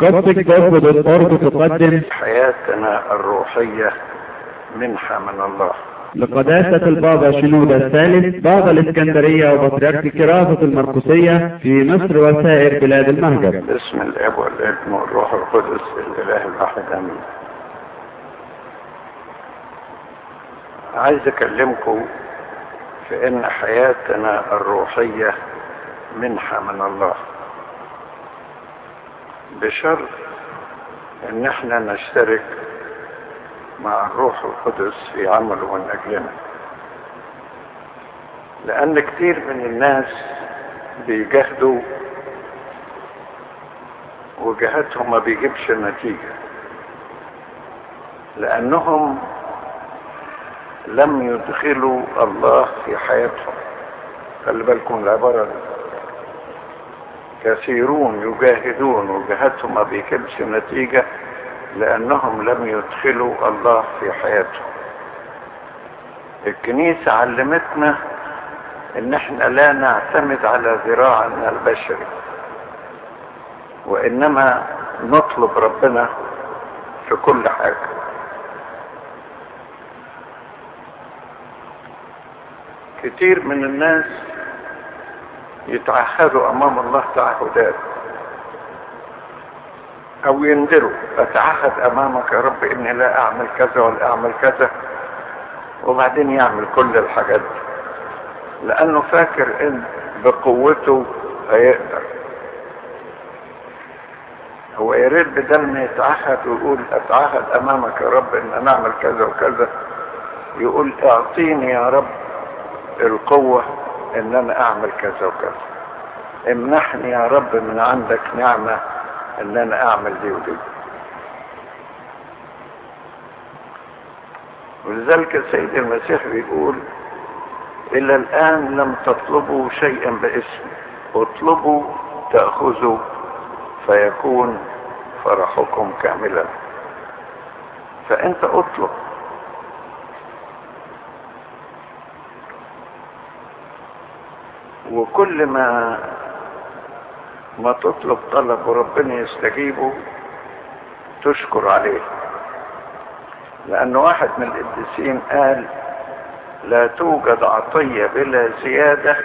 قصة جذب الأرض تقدم. حياتنا الروحية منحة من الله. لقداسة البابا شنودة الثالث بابا الإسكندرية وبطريرك كراسة المرقسية في مصر وسائر بلاد المهجر. باسم الأب والابن والروح القدس الإله الواحد آمين. عايز أكلمكم في إن حياتنا الروحية منحة من الله. بشرط إن إحنا نشترك مع الروح القدس في عمله من أجلنا. لأن كتير من الناس بيجاهدوا وجهادهم ما بيجيبش نتيجة لأنهم لم يدخلوا الله في حياتهم. خلي بالكم العبارة دي. كثيرون يجاهدون وجهادهم ما بيجيبش نتيجة لأنهم لم يدخلوا الله في حياتهم. الكنيسة علمتنا إن إحنا لا نعتمد على ذراعنا البشري وإنما نطلب ربنا في كل حاجة. كتير من الناس يتعهدوا أمام الله تعهدات. أو ينذروا أتعهد أمامك يا رب إني لا أعمل كذا ولا أعمل كذا. وبعدين يعمل كل الحاجات دي. لأنه فاكر إن بقوته هيقدر. هو يا ريت بدل ما يتعهد ويقول أتعهد أمامك يا رب إن أنا أعمل كذا وكذا. يقول أعطيني يا رب القوة إن أنا أعمل كذا وكذا. امنحني يا رب من عندك نعمة إن أنا أعمل دي ودي. ولذلك السيد المسيح بيقول إلى الآن لم تطلبوا شيئا باسم اطلبوا تأخذوا فيكون فرحكم كاملا. فأنت أطلب. وكل ما ما تطلب طلب وربنا يستجيبه تشكر عليه. لأن واحد من القديسين قال لا توجد عطية بلا زيادة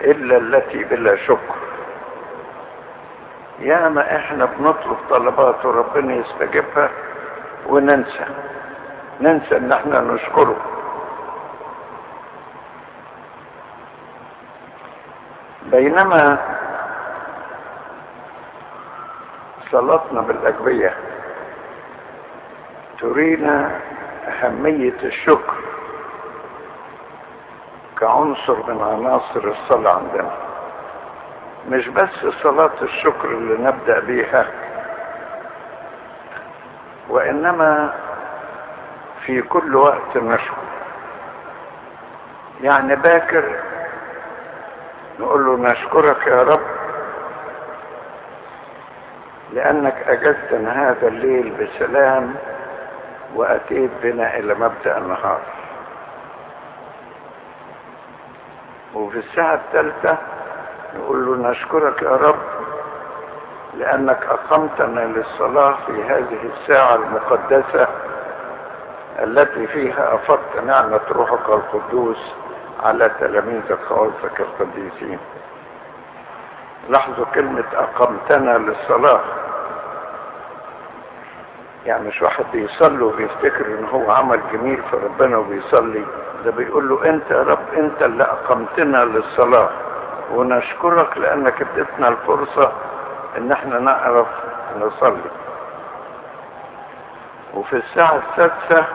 إلا التي بلا شكر. ياما إحنا بنطلب طلبات وربنا يستجيبها وننسى. ننسى إن إحنا نشكره. بينما صلاتنا بالأجبية ترينا أهمية الشكر كعنصر من عناصر الصلاة عندنا. مش بس صلاة الشكر اللي نبدأ بيها وإنما في كل وقت نشكر. يعني باكر نقول له نشكرك يا رب لأنك أجزتنا هذا الليل بسلام وأتيت بنا إلى مبدأ النهار. وفي الساعة الثالثة نقول له نشكرك يا رب لأنك أقمتنا للصلاة في هذه الساعة المقدسة التي فيها أفضت نعمة روحك القدوس على تلاميذك خواصك القديسين. لاحظوا كلمة أقمتنا للصلاة. يعني مش واحد بيصلي وبيفتكر إن هو عمل جميل في ربنا وبيصلي. ده بيقول له أنت يا رب أنت اللي أقمتنا للصلاة. ونشكرك لأنك اديتنا الفرصة إن إحنا نعرف نصلي. وفي الساعة السادسة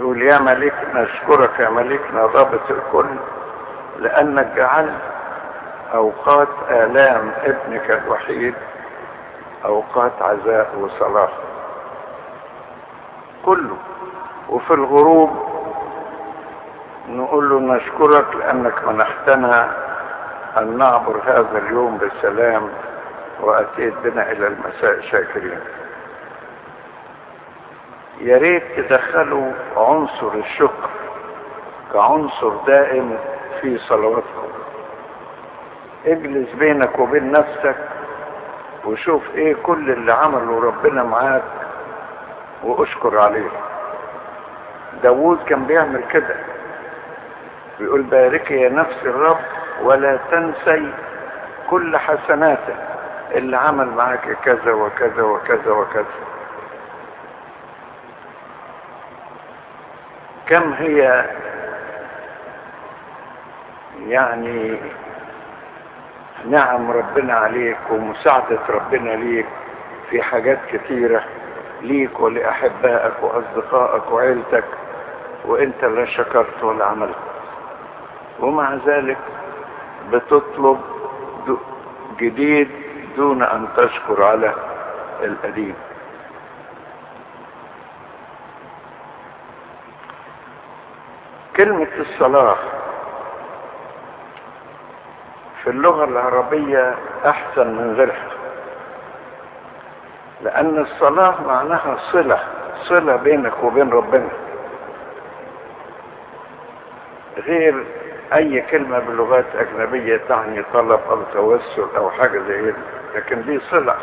يقول يا ملك نشكرك يا ملكنا ضابط الكل لأنك جعلت أوقات آلام ابنك الوحيد أوقات عزاء وصلاة كله وفي الغروب نقول له نشكرك لأنك منحتنا أن نعبر هذا اليوم بسلام وأتيت بنا إلى المساء شاكرين. يا ريت تدخلوا عنصر الشكر كعنصر دائم في صلواتكم. اجلس بينك وبين نفسك وشوف إيه كل اللي عمله ربنا معاك واشكر عليه. داوود كان بيعمل كده. بيقول باركي يا نفس الرب ولا تنسي كل حسناته اللي عمل معاك كذا وكذا وكذا وكذا. كم هي يعني نعم ربنا عليك ومساعدة ربنا ليك في حاجات كثيرة ليك ولأحبائك وأصدقائك وعيلتك وإنت لا شكرت ولا عملت. ومع ذلك بتطلب جديد دون أن تشكر على القديم. كلمة الصلاة في اللغة العربية أحسن من غيرها لأن الصلاة معناها صلة صلة بينك وبين ربنا غير أي كلمة بلغات أجنبية تعني طلب أو توسل أو حاجة زي كده لكن دي صلة.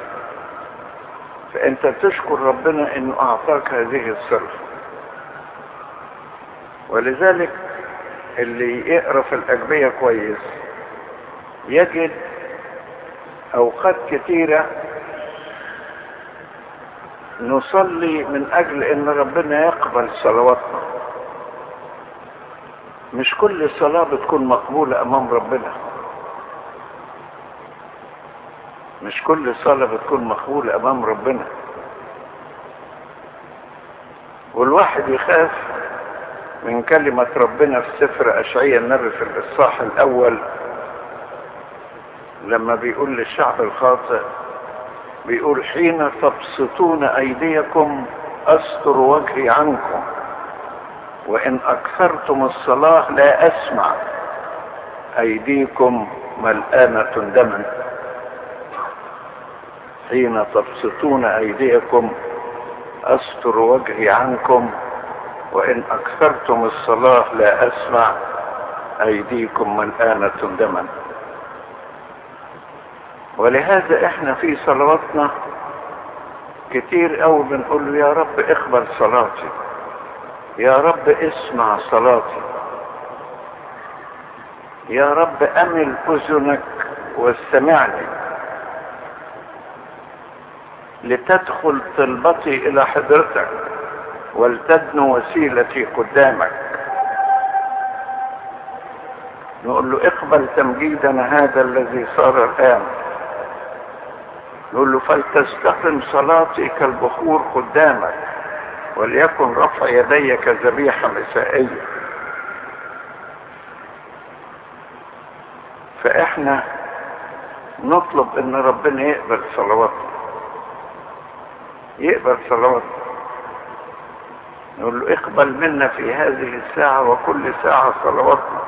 فأنت تشكر ربنا إنه أعطاك هذه الصلة. ولذلك اللي يقرأ في الأجبية كويس يجد أوقات كثيرة نصلي من أجل إن ربنا يقبل صلواتنا. مش كل صلاة بتكون مقبولة أمام ربنا. مش كل صلاة بتكون مقبولة أمام ربنا. والواحد يخاف من كلمة ربنا في سفر أشعية النبي في الإصحاح الأول لما بيقول للشعب الخاطئ بيقول حين تبسطون أيديكم أستر وجهي عنكم وإن أكثرتم الصلاة لا أسمع أيديكم ملآنة دما. حين تبسطون أيديكم أستر وجهي عنكم وإن أكثرتم الصلاة لا أسمع أيديكم ملآنة دما. ولهذا إحنا في صلواتنا كتير قوي بنقول يا رب اقبل صلاتي يا رب اسمع صلاتي يا رب أمل أذنك واستمعني لتدخل طلبتي إلى حضرتك. ولتدنو وسيلتي قدامك. نقول له اقبل تمجيدنا هذا الذي صار الآن. نقول له فلتستقم صلاتي كالبخور قدامك وليكن رفع يدي كذبيحة مسائية. فإحنا نطلب إن ربنا يقبل صلواتنا. يقبل صلواتنا. نقول له اقبل منا في هذه الساعة وكل ساعة صلواتنا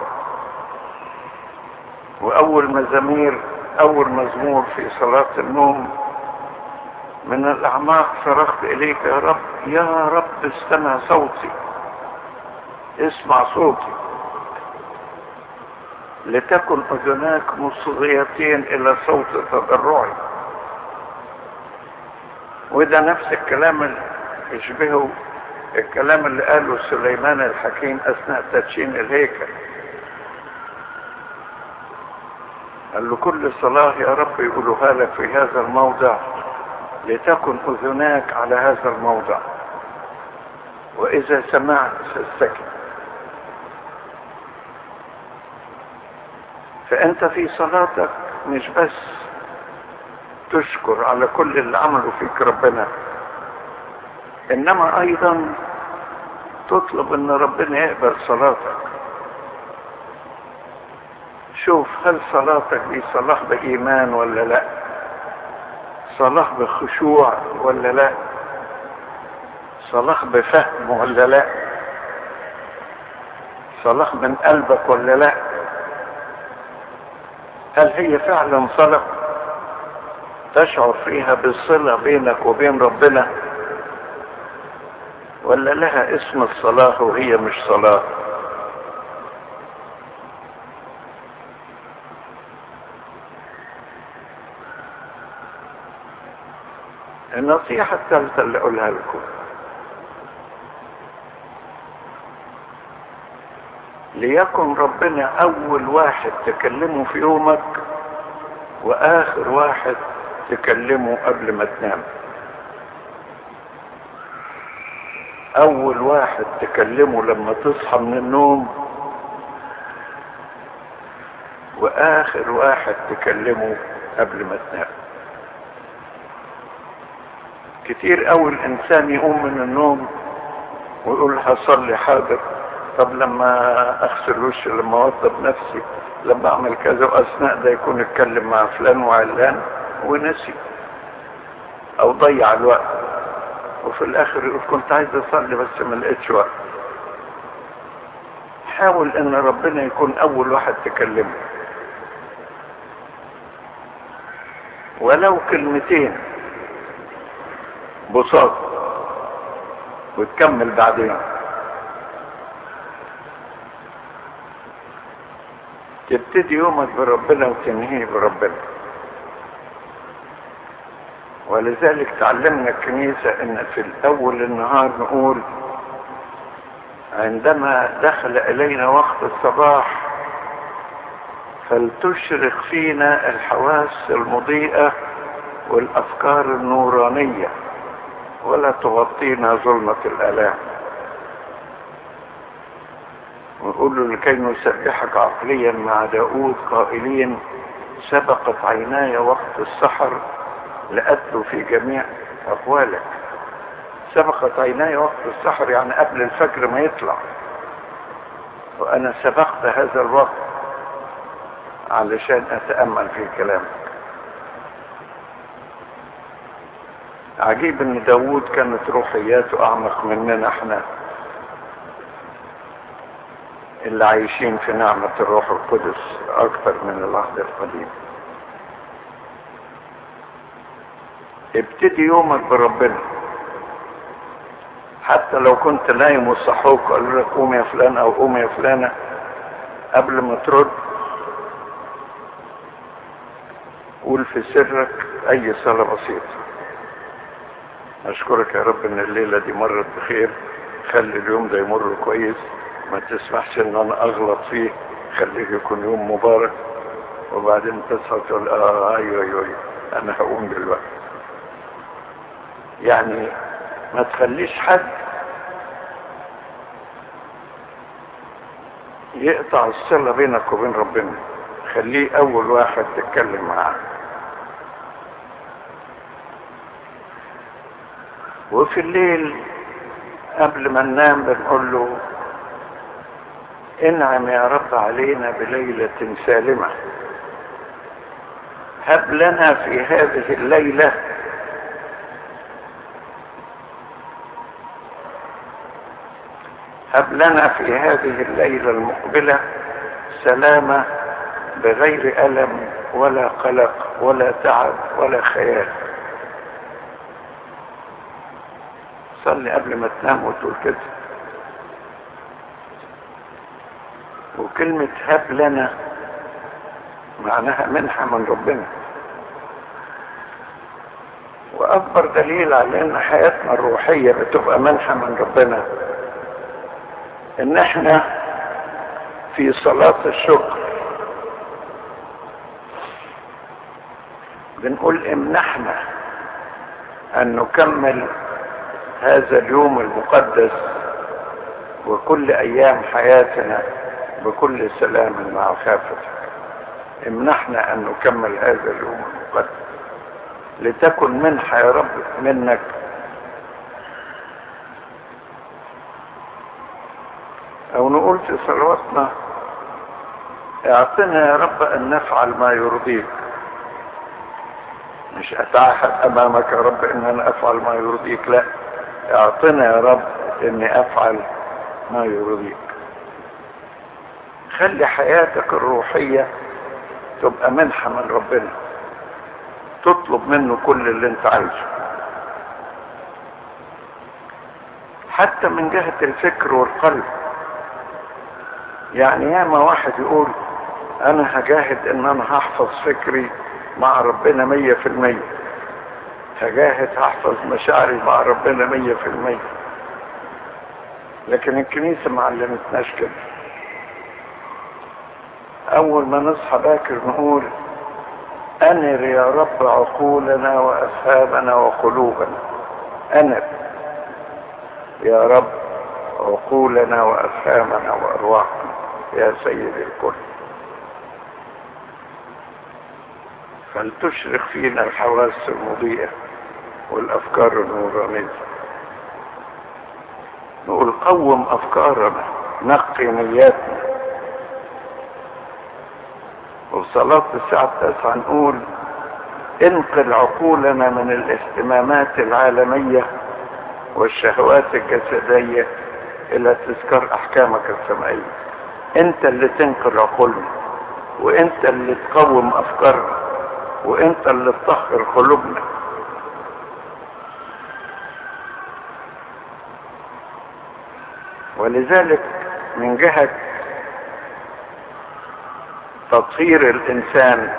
وأول مزامير أول مزمور في صلاة النوم من الأعماق صرخت إليك يا رب يا رب استمع صوتي اسمع صوتي. لتكن أذناك مصغيتين إلى صوت تضرعي. وده نفس الكلام اللي يشبهه الكلام اللي قاله سليمان الحكيم أثناء تدشين الهيكل. قال له كل صلاة يا رب يقولها لك في هذا الموضع لتكن أذناك على هذا الموضع. وإذا سمعت فاستكن. فأنت في صلاتك مش بس تشكر على كل اللي عمله فيك ربنا إنما أيضا تطلب أن ربنا يقبل صلاتك. شوف هل صلاتك دي صلاة بإيمان ولا لا؟ صلاة بخشوع ولا لا؟ صلاة بفهم ولا لا؟ صلاة من قلبك ولا لا؟ هل هي فعلا صلاة تشعر فيها بالصلة بينك وبين ربنا؟ ولا لها اسم الصلاة وهي مش صلاة؟ النصيحة الثالثة اللي أقولها لكم. ليكن ربنا أول واحد تكلمه في يومك وآخر واحد تكلمه قبل ما تنام. أول واحد تكلمه لما تصحى من النوم وآخر واحد تكلمه قبل ما تنام. كتير أول الإنسان يقوم من النوم ويقول هصلي حاضر طب لما أغسل وشي لما أوضب نفسي لما أعمل كذا وأثناء ده يكون اتكلم مع فلان وعلان ونسي أو ضيع الوقت. وفي الآخر يقول كنت عايز أصلي بس ما لقيتش وقت. حاول إن ربنا يكون أول واحد تكلمه. ولو كلمتين بساط وتكمل بعدين. تبتدي يومك بربنا وتنهيه بربنا. ولذلك تعلمنا الكنيسة إن في الأول النهار نقول عندما دخل إلينا وقت الصباح فلتشرق فينا الحواس المضيئة والأفكار النورانية ولا تغطينا ظلمة الآلام. ونقول له لكي نسبحك عقليا مع داود قائلين سبقت عيناي وقت السحر لأتلو في جميع أقوالك سبقت عيناي وقت السحر يعني قبل الفجر ما يطلع. وأنا سبقت هذا الوقت علشان أتأمل في كلامك. عجيب إن داود كانت روحياته أعمق مننا إحنا اللي عايشين في نعمة الروح القدس أكتر من العهد القديم. ابتدي يومك بربنا. حتى لو كنت نايم وصحوك قالوا لك قوم يا فلان أو قوم يا فلانة قبل ما ترد. قول في سرك أي صلاة بسيطة. أشكرك يا رب إن الليلة دي مرت بخير. خلي اليوم ده يمر كويس. ما تسمحش إن أنا أغلط فيه. خليه يكون يوم مبارك. وبعدين تصحى تقول آه أيوه أيوه أيوة. أنا هقوم دلوقتي. يعني ما تخليش حد يقطع الصلة بينك وبين ربنا. خليه أول واحد تتكلم معاه. وفي الليل قبل ما ننام بنقول له انعم يا رب علينا بليلة سالمة. هب لنا في هذه الليلة هب لنا في هذه الليلة المقبلة سلامة بغير ألم ولا قلق ولا تعب ولا خيال. صلي قبل ما تنام وتقول كده. وكلمة هب لنا معناها منحة من ربنا. وأكبر دليل على أن حياتنا الروحية بتبقى منحة من ربنا إن إحنا في صلاة الشكر بنقول امنحنا أن نكمل هذا اليوم المقدس وكل أيام حياتنا بكل سلام مع خافتك. امنحنا أن نكمل هذا اليوم المقدس. لتكن منحة يا رب منك في صلواتنا اعطنا يا رب أن نفعل ما يرضيك. مش أتعهد أمامك يا رب إن أنا أفعل ما يرضيك لا. اعطنا يا رب إني أفعل ما يرضيك. خلي حياتك الروحية تبقى منحة من ربنا. تطلب منه كل اللي أنت عايزه. حتى من جهة الفكر والقلب. يعني ياما واحد يقول أنا هجاهد إن أنا هحفظ فكري مع ربنا مية في المية. هجاهد هحفظ مشاعري مع ربنا مية في المية. لكن الكنيسة ما علمتناش كده. أول ما نصحى باكر نقول أنر يا رب عقولنا وأفهامنا وقلوبنا. أنر يا رب عقولنا وأفهامنا وأرواحنا. يا سيد الكل. فلتشرق فينا الحواس المضيئة والأفكار النورانية نقول قوم أفكارنا نقي نياتنا. وصلاة الساعة التاسعة نقول انقل عقولنا من الاهتمامات العالمية والشهوات الجسدية إلى تذكار أحكامك السمائية انت اللي تنقل عقولنا وانت اللي تقوم افكارنا وانت اللي تطهر قلوبنا ولذلك من جهة تطهير الإنسان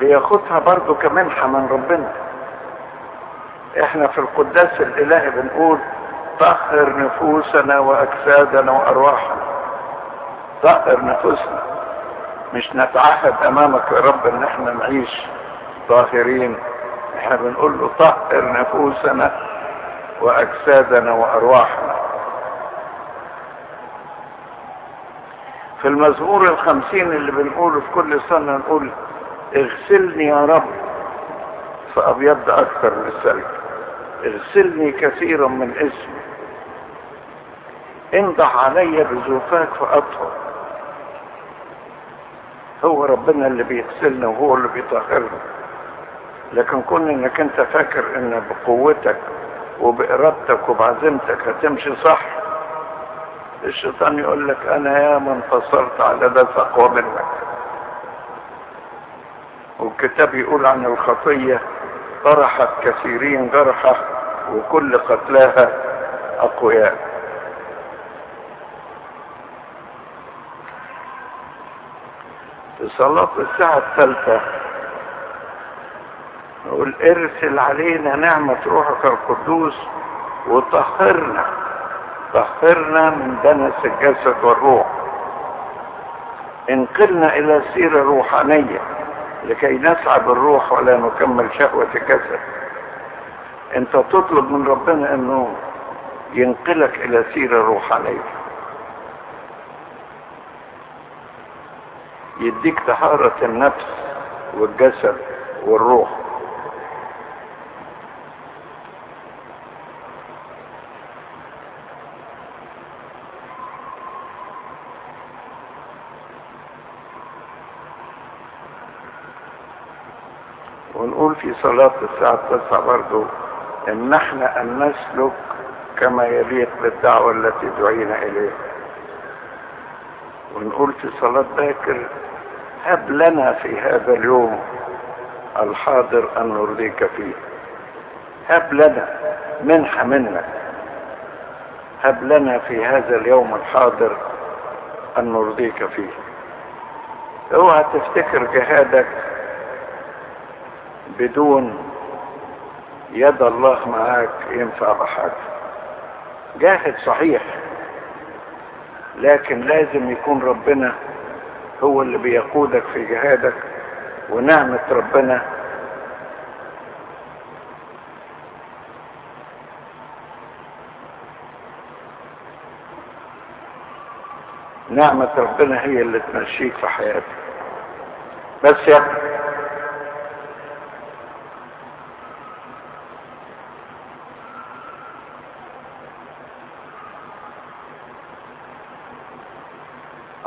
بياخدها برضو كمنحة من ربنا. إحنا في القداس الإلهي بنقول طهر نفوسنا وأجسادنا وأرواحنا. طهر نفوسنا. مش نتعهد أمامك يا رب إن إحنا نعيش طاهرين. إحنا بنقول له طهر نفوسنا وأجسادنا وأرواحنا. في المزمور الخمسين اللي بنقوله في كل سنة نقول اغسلني يا رب فأبيض أكثر من السلك اغسلني كثيرا من اسمي. انضح علي بزوفاك فأطهر. هو ربنا اللي بيغسلنا وهو اللي بيطهرنا. لكن كون إنك أنت فاكر إن بقوتك وبإرادتك وبعزيمتك هتمشي صح الشيطان يقول لك أنا يا من انتصرت على ده اقوى منك. والكتاب يقول عن الخطية طرحت كثيرين جرحة وكل قتلاها أقوياء في صلاة الساعة الثالثة. نقول ارسل علينا نعمة روحك القدوس وطهرنا طهرنا من دنس الجسد والروح. انقلنا إلى سيرة روحانية لكي نسعى بالروح ولا نكمل شهوة الجسد. انت تطلب من ربنا أنه ينقلك إلى سيرة روحانية. يديك طهارة النفس والجسد والروح. ونقول في صلاة الساعة التاسعة برضو إن إحنا أن نسلك كما يليق بالدعوة التي دعينا إليها. في صلاة باكر هب لنا في هذا اليوم الحاضر أن نرضيك فيه. هب لنا منحة منك هب لنا في هذا اليوم الحاضر أن نرضيك فيه. اوعى تفتكر جهادك بدون يد الله معاك ينفع بحاجة جاهد صحيح. لكن لازم يكون ربنا هو اللي بيقودك في جهادك ونعمة ربنا. نعمة ربنا هي اللي تمشيك في حياتك. بس يا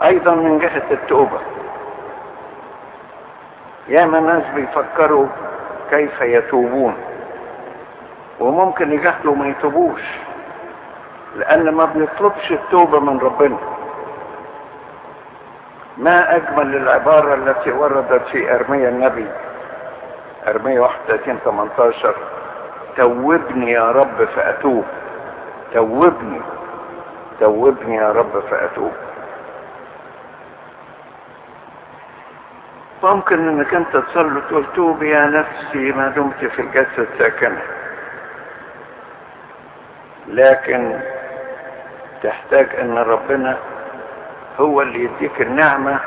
أيضا من جهة التوبة. ياما ناس بيفكروا كيف يتوبون. وممكن يجهلوا ما يتوبوش لأن ما بنطلبش التوبة من ربنا. ما أجمل العبارة التي وردت في ارميا النبي ارميا 31 18 توبني يا رب فأتوب. توبني. توبني يا رب فأتوب. ممكن إنك أنت تصلي تقول توب يا نفسي ما دمت في الجسد ساكنة لكن تحتاج إن ربنا هو اللي يديك النعمة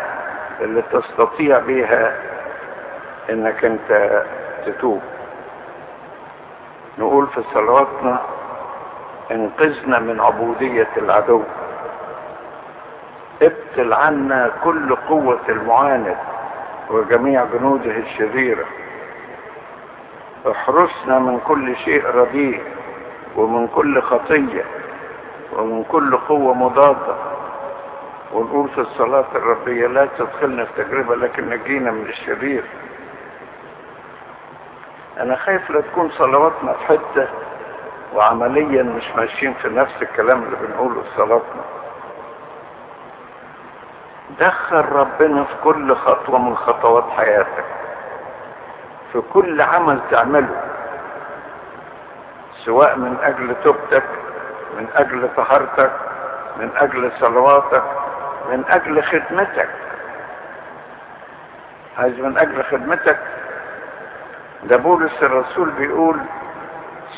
اللي تستطيع بيها إنك أنت تتوب. نقول في صلواتنا انقذنا من عبودية العدو. ابطل عنا كل قوة المعاند. وجميع جنوده الشريرة. احرسنا من كل شيء رديء ومن كل خطية ومن كل قوة مضادة. ونقول في الصلاة الربية لا تدخلنا في تجربة لكن نجينا من الشرير. أنا خايف لا تكون صلواتنا في حتة وعمليا مش ماشيين في نفس الكلام اللي بنقوله في صلاتنا. دخل ربنا في كل خطوة من خطوات حياتك. في كل عمل تعمله. سواء من أجل توبتك من أجل طهارتك من أجل صلواتك من أجل خدمتك. عايز من أجل خدمتك؟ ده بولس الرسول بيقول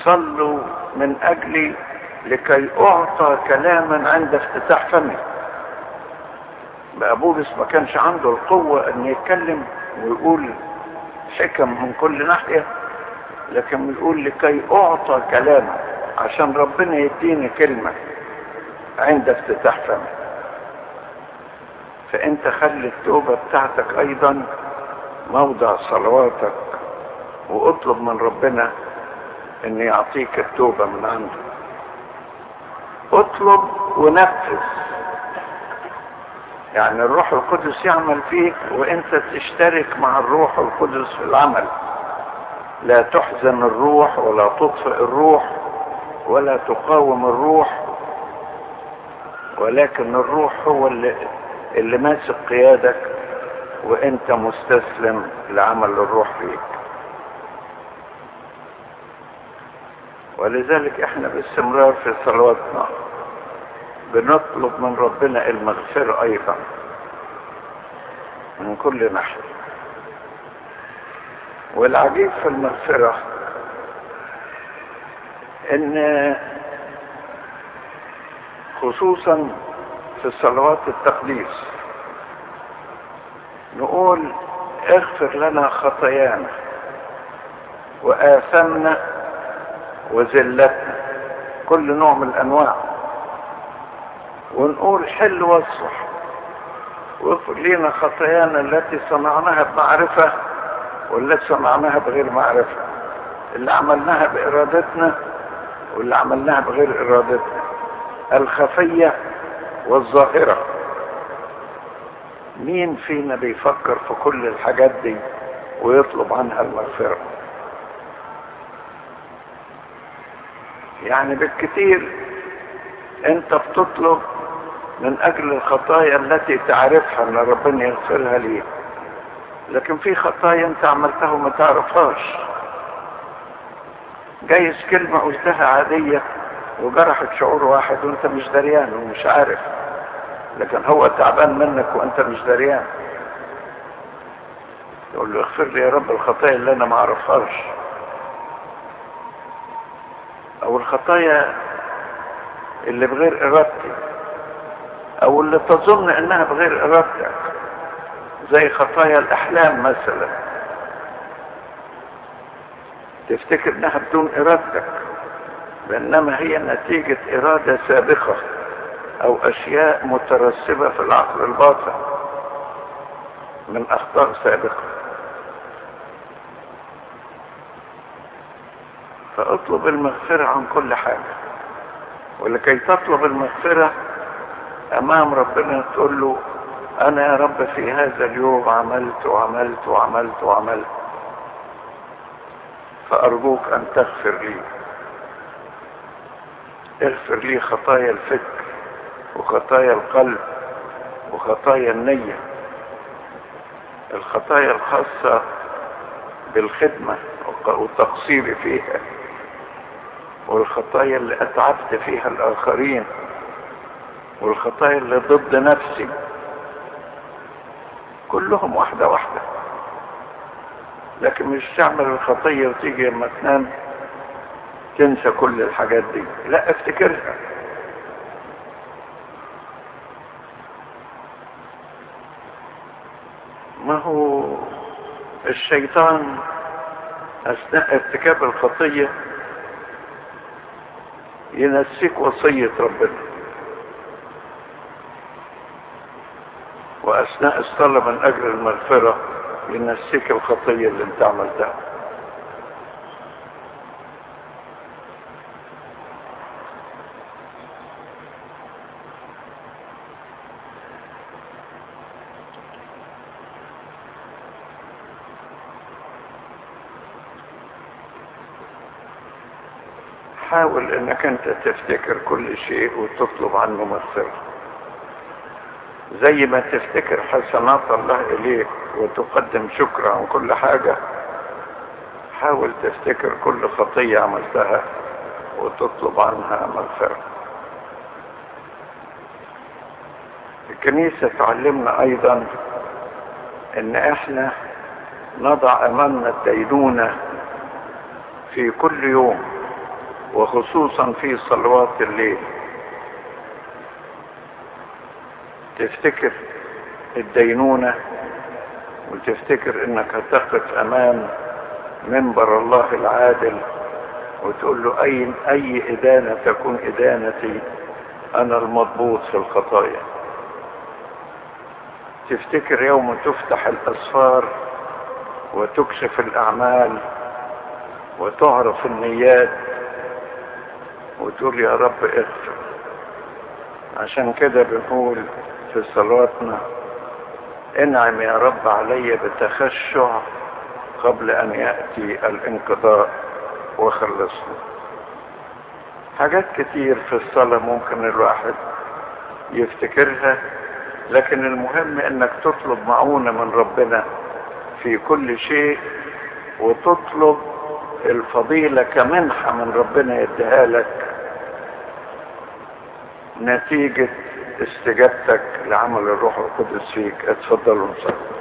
صلوا من أجلي لكي أعطى كلاما عند افتتاح فمي. بقى بولس ما كانش عنده القوة إن يتكلم ويقول حكم من كل ناحية لكن بيقول لكي أعطى كلاما عشان ربنا يديني كلمة عند افتتاح فمي فأنت خلي التوبة بتاعتك أيضا موضع صلواتك واطلب من ربنا إن يعطيك التوبة من عنده. اطلب ونفذ. يعني الروح القدس يعمل فيك وانت تشترك مع الروح القدس في العمل. لا تحزن الروح ولا تطفئ الروح ولا تقاوم الروح ولكن الروح هو اللي, اللي ماسك قيادك وانت مستسلم لعمل الروح فيك. ولذلك إحنا باستمرار في صلواتنا. بنطلب من ربنا المغفرة أيضا. من كل ناحية. والعجيب في المغفرة إن خصوصا في صلوات التقديس نقول اغفر لنا خطايانا وآثمنا وذلتنا. كل نوع من الأنواع. ونقول حل واصلح واغفر لنا خطايانا التي صنعناها بمعرفة والتي صنعناها بغير معرفة. اللي عملناها بإرادتنا واللي عملناها بغير إرادتنا. الخفية والظاهرة. مين فينا بيفكر في كل الحاجات دي ويطلب عنها المغفرة؟ يعني بالكثير انت بتطلب من أجل الخطايا التي تعرفها أن ربنا يغفرها ليك لكن في خطايا أنت عملتها وما تعرفهاش. جايز كلمة قلتها عادية وجرحت شعور واحد وأنت مش دريان ومش عارف. لكن هو تعبان منك وأنت مش دريان. يقول له اغفر لي يا رب الخطايا اللي أنا ما أعرفهاش. أو الخطايا اللي بغير إرادتي. أو اللي تظن إنها بغير إرادتك. زي خطايا الأحلام مثلا. تفتكر إنها بدون إرادتك. بانما هي نتيجة إرادة سابقة أو أشياء مترسبة في العقل الباطن من أخطاء سابقة. فاطلب المغفرة عن كل حاجة. ولكي تطلب المغفرة أمام ربنا تقول له أنا يا رب في هذا اليوم عملت وعملت وعملت وعملت. فأرجوك أن تغفر لي. اغفر لي خطايا الفكر وخطايا القلب وخطايا النية. الخطايا الخاصة بالخدمة والتقصير فيها والخطايا اللي أتعبت فيها الآخرين. والخطايا اللي ضد نفسي. كلهم واحدة واحدة. لكن مش تعمل الخطية وتيجي لما تنام تنسى كل الحاجات دي. لا افتكرها. ما هو الشيطان أثناء ارتكاب الخطية ينسيك وصية ربنا. واثناء الصلاة من أجل المغفرة ينسيك الخطية اللي أنت عملتها. حاول إنك أنت تفتكر كل شيء وتطلب عنه مغفرة. زي ما تفتكر حسنات الله إليك وتقدم شكر عن كل حاجة؟ حاول تفتكر كل خطية عملتها وتطلب عنها مغفرة. الكنيسة تعلمنا أيضا إن إحنا نضع أمامنا الدينونة في كل يوم وخصوصا في صلوات الليل. تفتكر الدينونة وتفتكر إنك هتقف أمام منبر الله العادل وتقول له اي أي إدانة تكون إدانتي أنا المضبوط في الخطايا؟ تفتكر يوم تفتح الأسفار وتكشف الأعمال وتعرف النيات وتقول يا رب اغفر. عشان كده بنقول في صلواتنا. انعم يا رب علي بتخشع قبل أن يأتي الانقضاء وخلصنا. حاجات كتير في الصلاة ممكن الواحد يفتكرها لكن المهم إنك تطلب معونة من ربنا في كل شيء وتطلب الفضيلة كمنحة من ربنا يديها لك. نتيجة استجابتك لعمل الروح القدس فيك. اتفضلوا نصلي